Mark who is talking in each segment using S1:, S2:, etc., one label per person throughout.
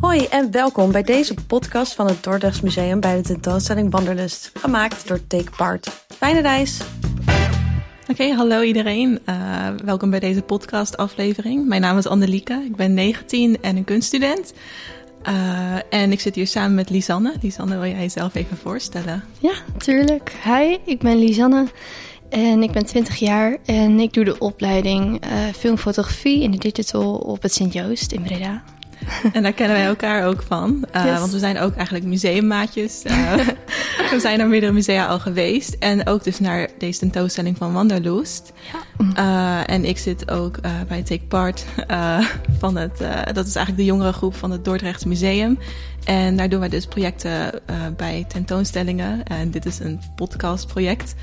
S1: Hoi en welkom bij deze podcast van het Dordrechts Museum bij de tentoonstelling Wanderlust, gemaakt door Take Part. Fijne reis!
S2: Oké, hallo iedereen. Uh, welkom bij deze podcast-aflevering. Mijn naam is Annelieke, ik ben 19 en een kunststudent. Uh, en ik zit hier samen met Lisanne. Lisanne, wil jij jezelf even voorstellen?
S3: Ja, tuurlijk. Hi, ik ben Lisanne en ik ben 20 jaar en ik doe de opleiding uh, filmfotografie in de digital op het Sint-Joost in Breda.
S2: En daar kennen wij elkaar ook van. Uh, yes. Want we zijn ook eigenlijk museummaatjes. Uh, we zijn naar meerdere musea al geweest. En ook dus naar deze tentoonstelling van Wanderlust. Ja. Uh, en ik zit ook bij Take Part van het... dat is eigenlijk de jongere groep van het Dordrechts Museum. En daar doen wij dus projecten bij tentoonstellingen. En dit is een podcastproject.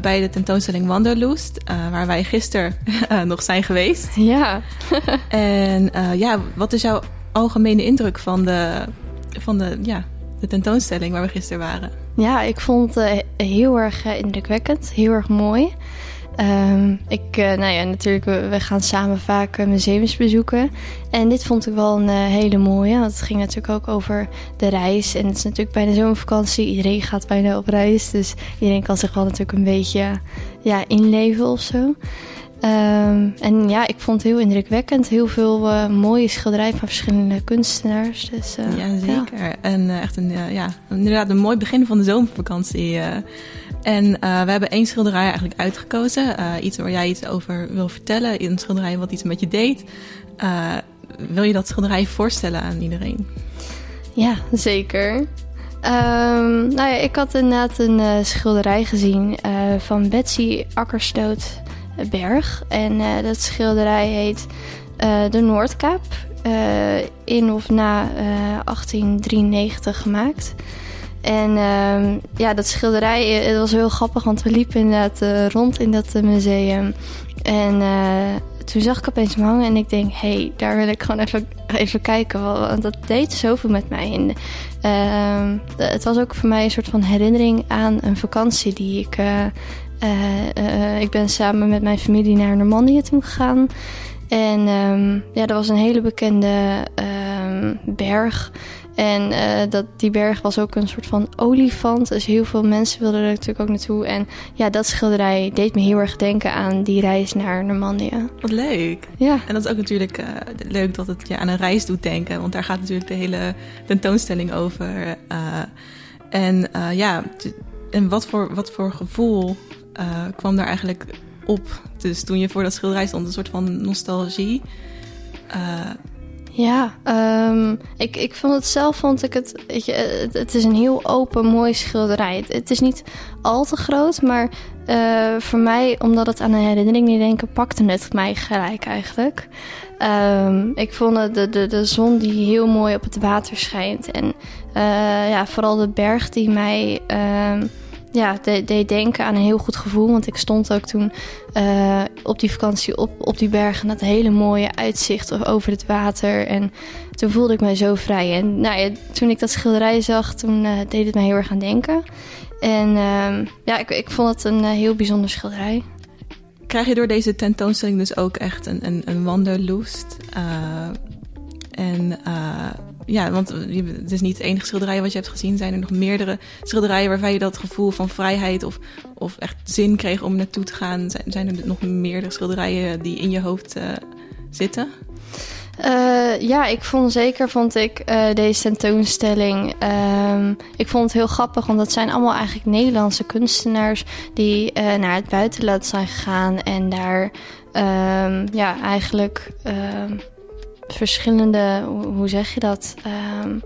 S2: Bij de tentoonstelling Wanderlust, waar wij gisteren nog zijn geweest.
S3: Ja.
S2: en ja, wat is jouw algemene indruk van de, van de, ja, de tentoonstelling waar we gisteren waren?
S3: Ja, ik vond het heel erg indrukwekkend, heel erg mooi. Um, ik, uh, nou ja, natuurlijk, we, gaan samen vaak museums bezoeken. En dit vond ik wel een hele mooie. Want het ging natuurlijk ook over de reis. En het is natuurlijk bijna zomervakantie. Iedereen gaat bijna op reis. Dus iedereen kan zich wel natuurlijk een beetje ja, inleven of zo. Um, en ja, ik vond het heel indrukwekkend. Heel veel mooie schilderijen van verschillende kunstenaars. Dus,
S2: ja, zeker. Ja. En echt een, ja, inderdaad een mooi begin van de zomervakantie. En we hebben één schilderij eigenlijk uitgekozen. Iets waar jij iets over wil vertellen. Een schilderij wat iets met je deed. Wil je dat schilderij voorstellen aan iedereen?
S3: Ja, zeker. Um, nou ja, ik had inderdaad een schilderij gezien van Betsy Akkerstoot-Berg. En dat schilderij heet De Noordkaap. in of na 1893 gemaakt. En uh, ja, dat schilderij, het was heel grappig, want we liepen inderdaad rond in dat museum. En toen zag ik opeens hem hangen en ik denk, hé, hey, daar wil ik gewoon even, even kijken. Want dat deed zoveel met mij. En, ehm, het was ook voor mij een soort van herinnering aan een vakantie die ik... ik ben samen met mijn familie naar Normandië toen gegaan. En um, ja, dat was een hele bekende berg... En uh, dat, die berg was ook een soort van olifant. Dus heel veel mensen wilden er natuurlijk ook naartoe. En ja, dat schilderij deed me heel erg denken aan die reis naar Normandië.
S2: Wat leuk.
S3: Ja.
S2: En dat is ook natuurlijk uh, leuk dat het je aan een reis doet denken. Want daar gaat natuurlijk de hele tentoonstelling over. Uh, en ja, en wat voor, wat voor gevoel kwam daar eigenlijk op? Dus toen je voor dat schilderij stond, een soort van nostalgie.
S3: Ja, um, ik, ik vond het zelf, vond ik het, weet je, het, is een heel open, mooi schilderij. Het, is niet al te groot, maar uh, voor mij, omdat het aan een herinnering niet denken, pakte het mij gelijk eigenlijk. Um, ik vond de, de, de zon die heel mooi op het water schijnt en ja, vooral de berg die mij... Um, ja, deed denken aan een heel goed gevoel. Want ik stond ook toen uh, op die vakantie op, op die bergen. Dat hele mooie uitzicht over het water. En toen voelde ik mij zo vrij. En nou ja, toen ik dat schilderij zag, toen uh, deed het mij heel erg aan denken. En uh, ja, ik, ik vond het een uh, heel bijzonder schilderij.
S2: Krijg je door deze tentoonstelling dus ook echt een, een, een en ja, want het is niet het enige schilderij wat je hebt gezien. Zijn er nog meerdere schilderijen waarvan je dat gevoel van vrijheid of, of echt zin kreeg om naartoe te gaan? Zijn, er nog meerdere schilderijen die in je hoofd uh, zitten?
S3: Uh, ja, ik vond zeker vond ik deze tentoonstelling. Um, ik vond het heel grappig, want dat zijn allemaal eigenlijk Nederlandse kunstenaars die naar het buitenland zijn gegaan en daar um, ja, eigenlijk. Verschillende, hoe zeg je dat? Um,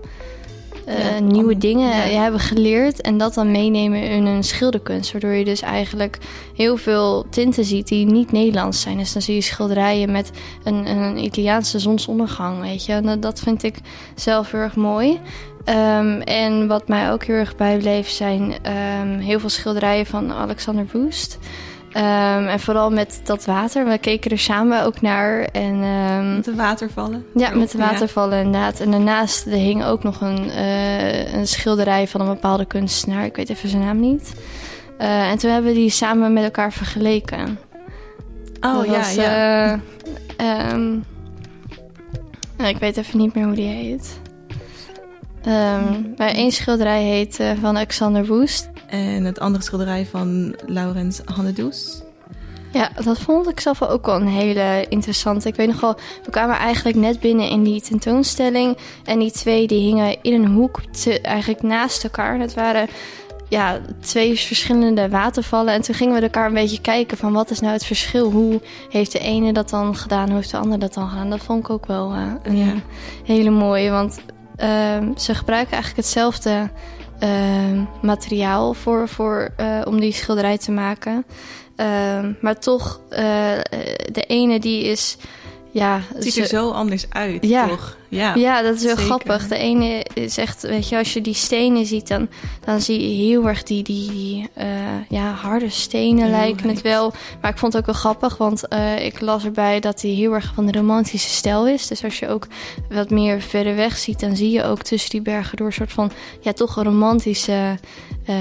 S3: uh, nieuwe dingen ja. hebben geleerd en dat dan meenemen in een schilderkunst. Waardoor je dus eigenlijk heel veel tinten ziet die niet Nederlands zijn. Dus dan zie je schilderijen met een, een Italiaanse zonsondergang, weet je. En dat vind ik zelf heel erg mooi. Um, en wat mij ook heel erg bijbleef zijn um, heel veel schilderijen van Alexander Woest. Um, en vooral met dat water. We keken er samen ook naar. En, um,
S2: met de watervallen?
S3: Ja, met de watervallen ja. inderdaad. En daarnaast er hing ook nog een, uh, een schilderij van een bepaalde kunstenaar. Ik weet even zijn naam niet. Uh, en toen hebben we die samen met elkaar vergeleken.
S2: Oh dat ja, was, ja.
S3: Uh, um, ik weet even niet meer hoe die heet. Um, maar één schilderij heet uh, van Alexander Woest.
S2: En het andere schilderij van Laurens Hannedoes.
S3: Ja, dat vond ik zelf ook wel een hele interessante. Ik weet nog wel, we kwamen eigenlijk net binnen in die tentoonstelling. En die twee die hingen in een hoek te, eigenlijk naast elkaar. Het waren ja, twee verschillende watervallen. En toen gingen we elkaar een beetje kijken van wat is nou het verschil? Hoe heeft de ene dat dan gedaan? Hoe heeft de ander dat dan gedaan? Dat vond ik ook wel uh, een ja. hele mooie. Want uh, ze gebruiken eigenlijk hetzelfde uh, materiaal voor, voor, uh, om die schilderij te maken. maar toch, de ene die is ja,
S2: het ziet er zo anders uit, ja. toch?
S3: Ja, ja dat is heel grappig. De ene is echt, weet je, als je die stenen ziet, dan, dan zie je heel erg die, die, die uh, ja, harde stenen lijken het wel. Maar ik vond het ook wel grappig, want uh, ik las erbij dat hij heel erg van de romantische stijl is. Dus als je ook wat meer verder weg ziet, dan zie je ook tussen die bergen door een soort van, ja, toch een romantische uh,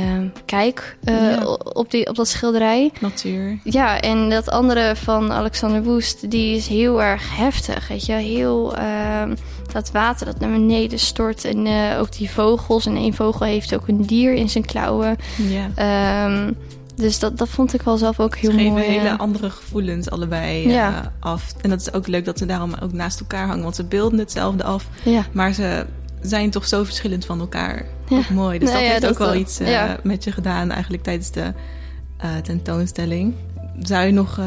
S3: kijk ja. op, die, op dat schilderij.
S2: Natuur.
S3: Ja, en dat andere van Alexander Woest, die is heel erg heftig, weet je, heel dat water dat naar beneden stort. En uh, ook die vogels. En één vogel heeft ook een dier in zijn klauwen. Ja. Um, dus dat, dat vond ik wel zelf ook heel mooi.
S2: Ze geven hele andere gevoelens allebei ja. uh, af. En dat is ook leuk dat ze daarom ook naast elkaar hangen. Want ze beelden hetzelfde af. Ja. Maar ze zijn toch zo verschillend van elkaar. Ook mooi. Dus nou, dat heeft dat ook wel iets uh, met je gedaan eigenlijk tijdens de tentoonstelling. Zou je nog,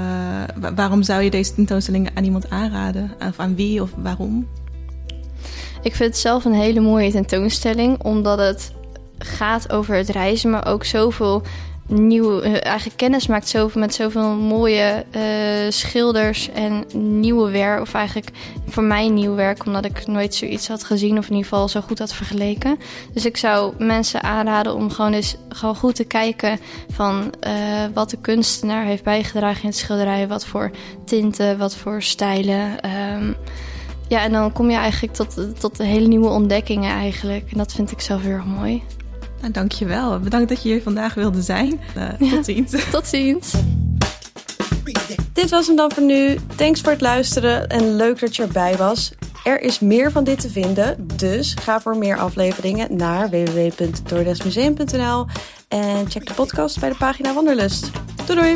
S2: waarom zou je deze tentoonstelling aan iemand aanraden? Of aan wie of waarom?
S3: Ik vind het zelf een hele mooie tentoonstelling, omdat het gaat over het reizen, maar ook zoveel nieuwe, uh, eigenlijk kennis maakt zoveel, met zoveel mooie uh, schilders en nieuwe werk. Of eigenlijk voor mij nieuw werk, omdat ik nooit zoiets had gezien of in ieder geval zo goed had vergeleken. Dus ik zou mensen aanraden om gewoon eens gewoon goed te kijken van uh, wat de kunstenaar heeft bijgedragen in het schilderij. Wat voor tinten, wat voor stijlen. Um, ja, en dan kom je eigenlijk tot, tot hele nieuwe ontdekkingen eigenlijk. En dat vind ik zelf heel erg mooi.
S2: Nou, dankjewel. Bedankt dat je hier vandaag wilde zijn. Uh, tot ziens.
S3: tot ziens.
S1: Dit was hem dan voor nu. Thanks voor het luisteren en leuk dat je erbij was. Er is meer van dit te vinden, dus ga voor meer afleveringen naar www.doordesmuseum.nl en check de podcast bij de pagina Wanderlust. Doei doei!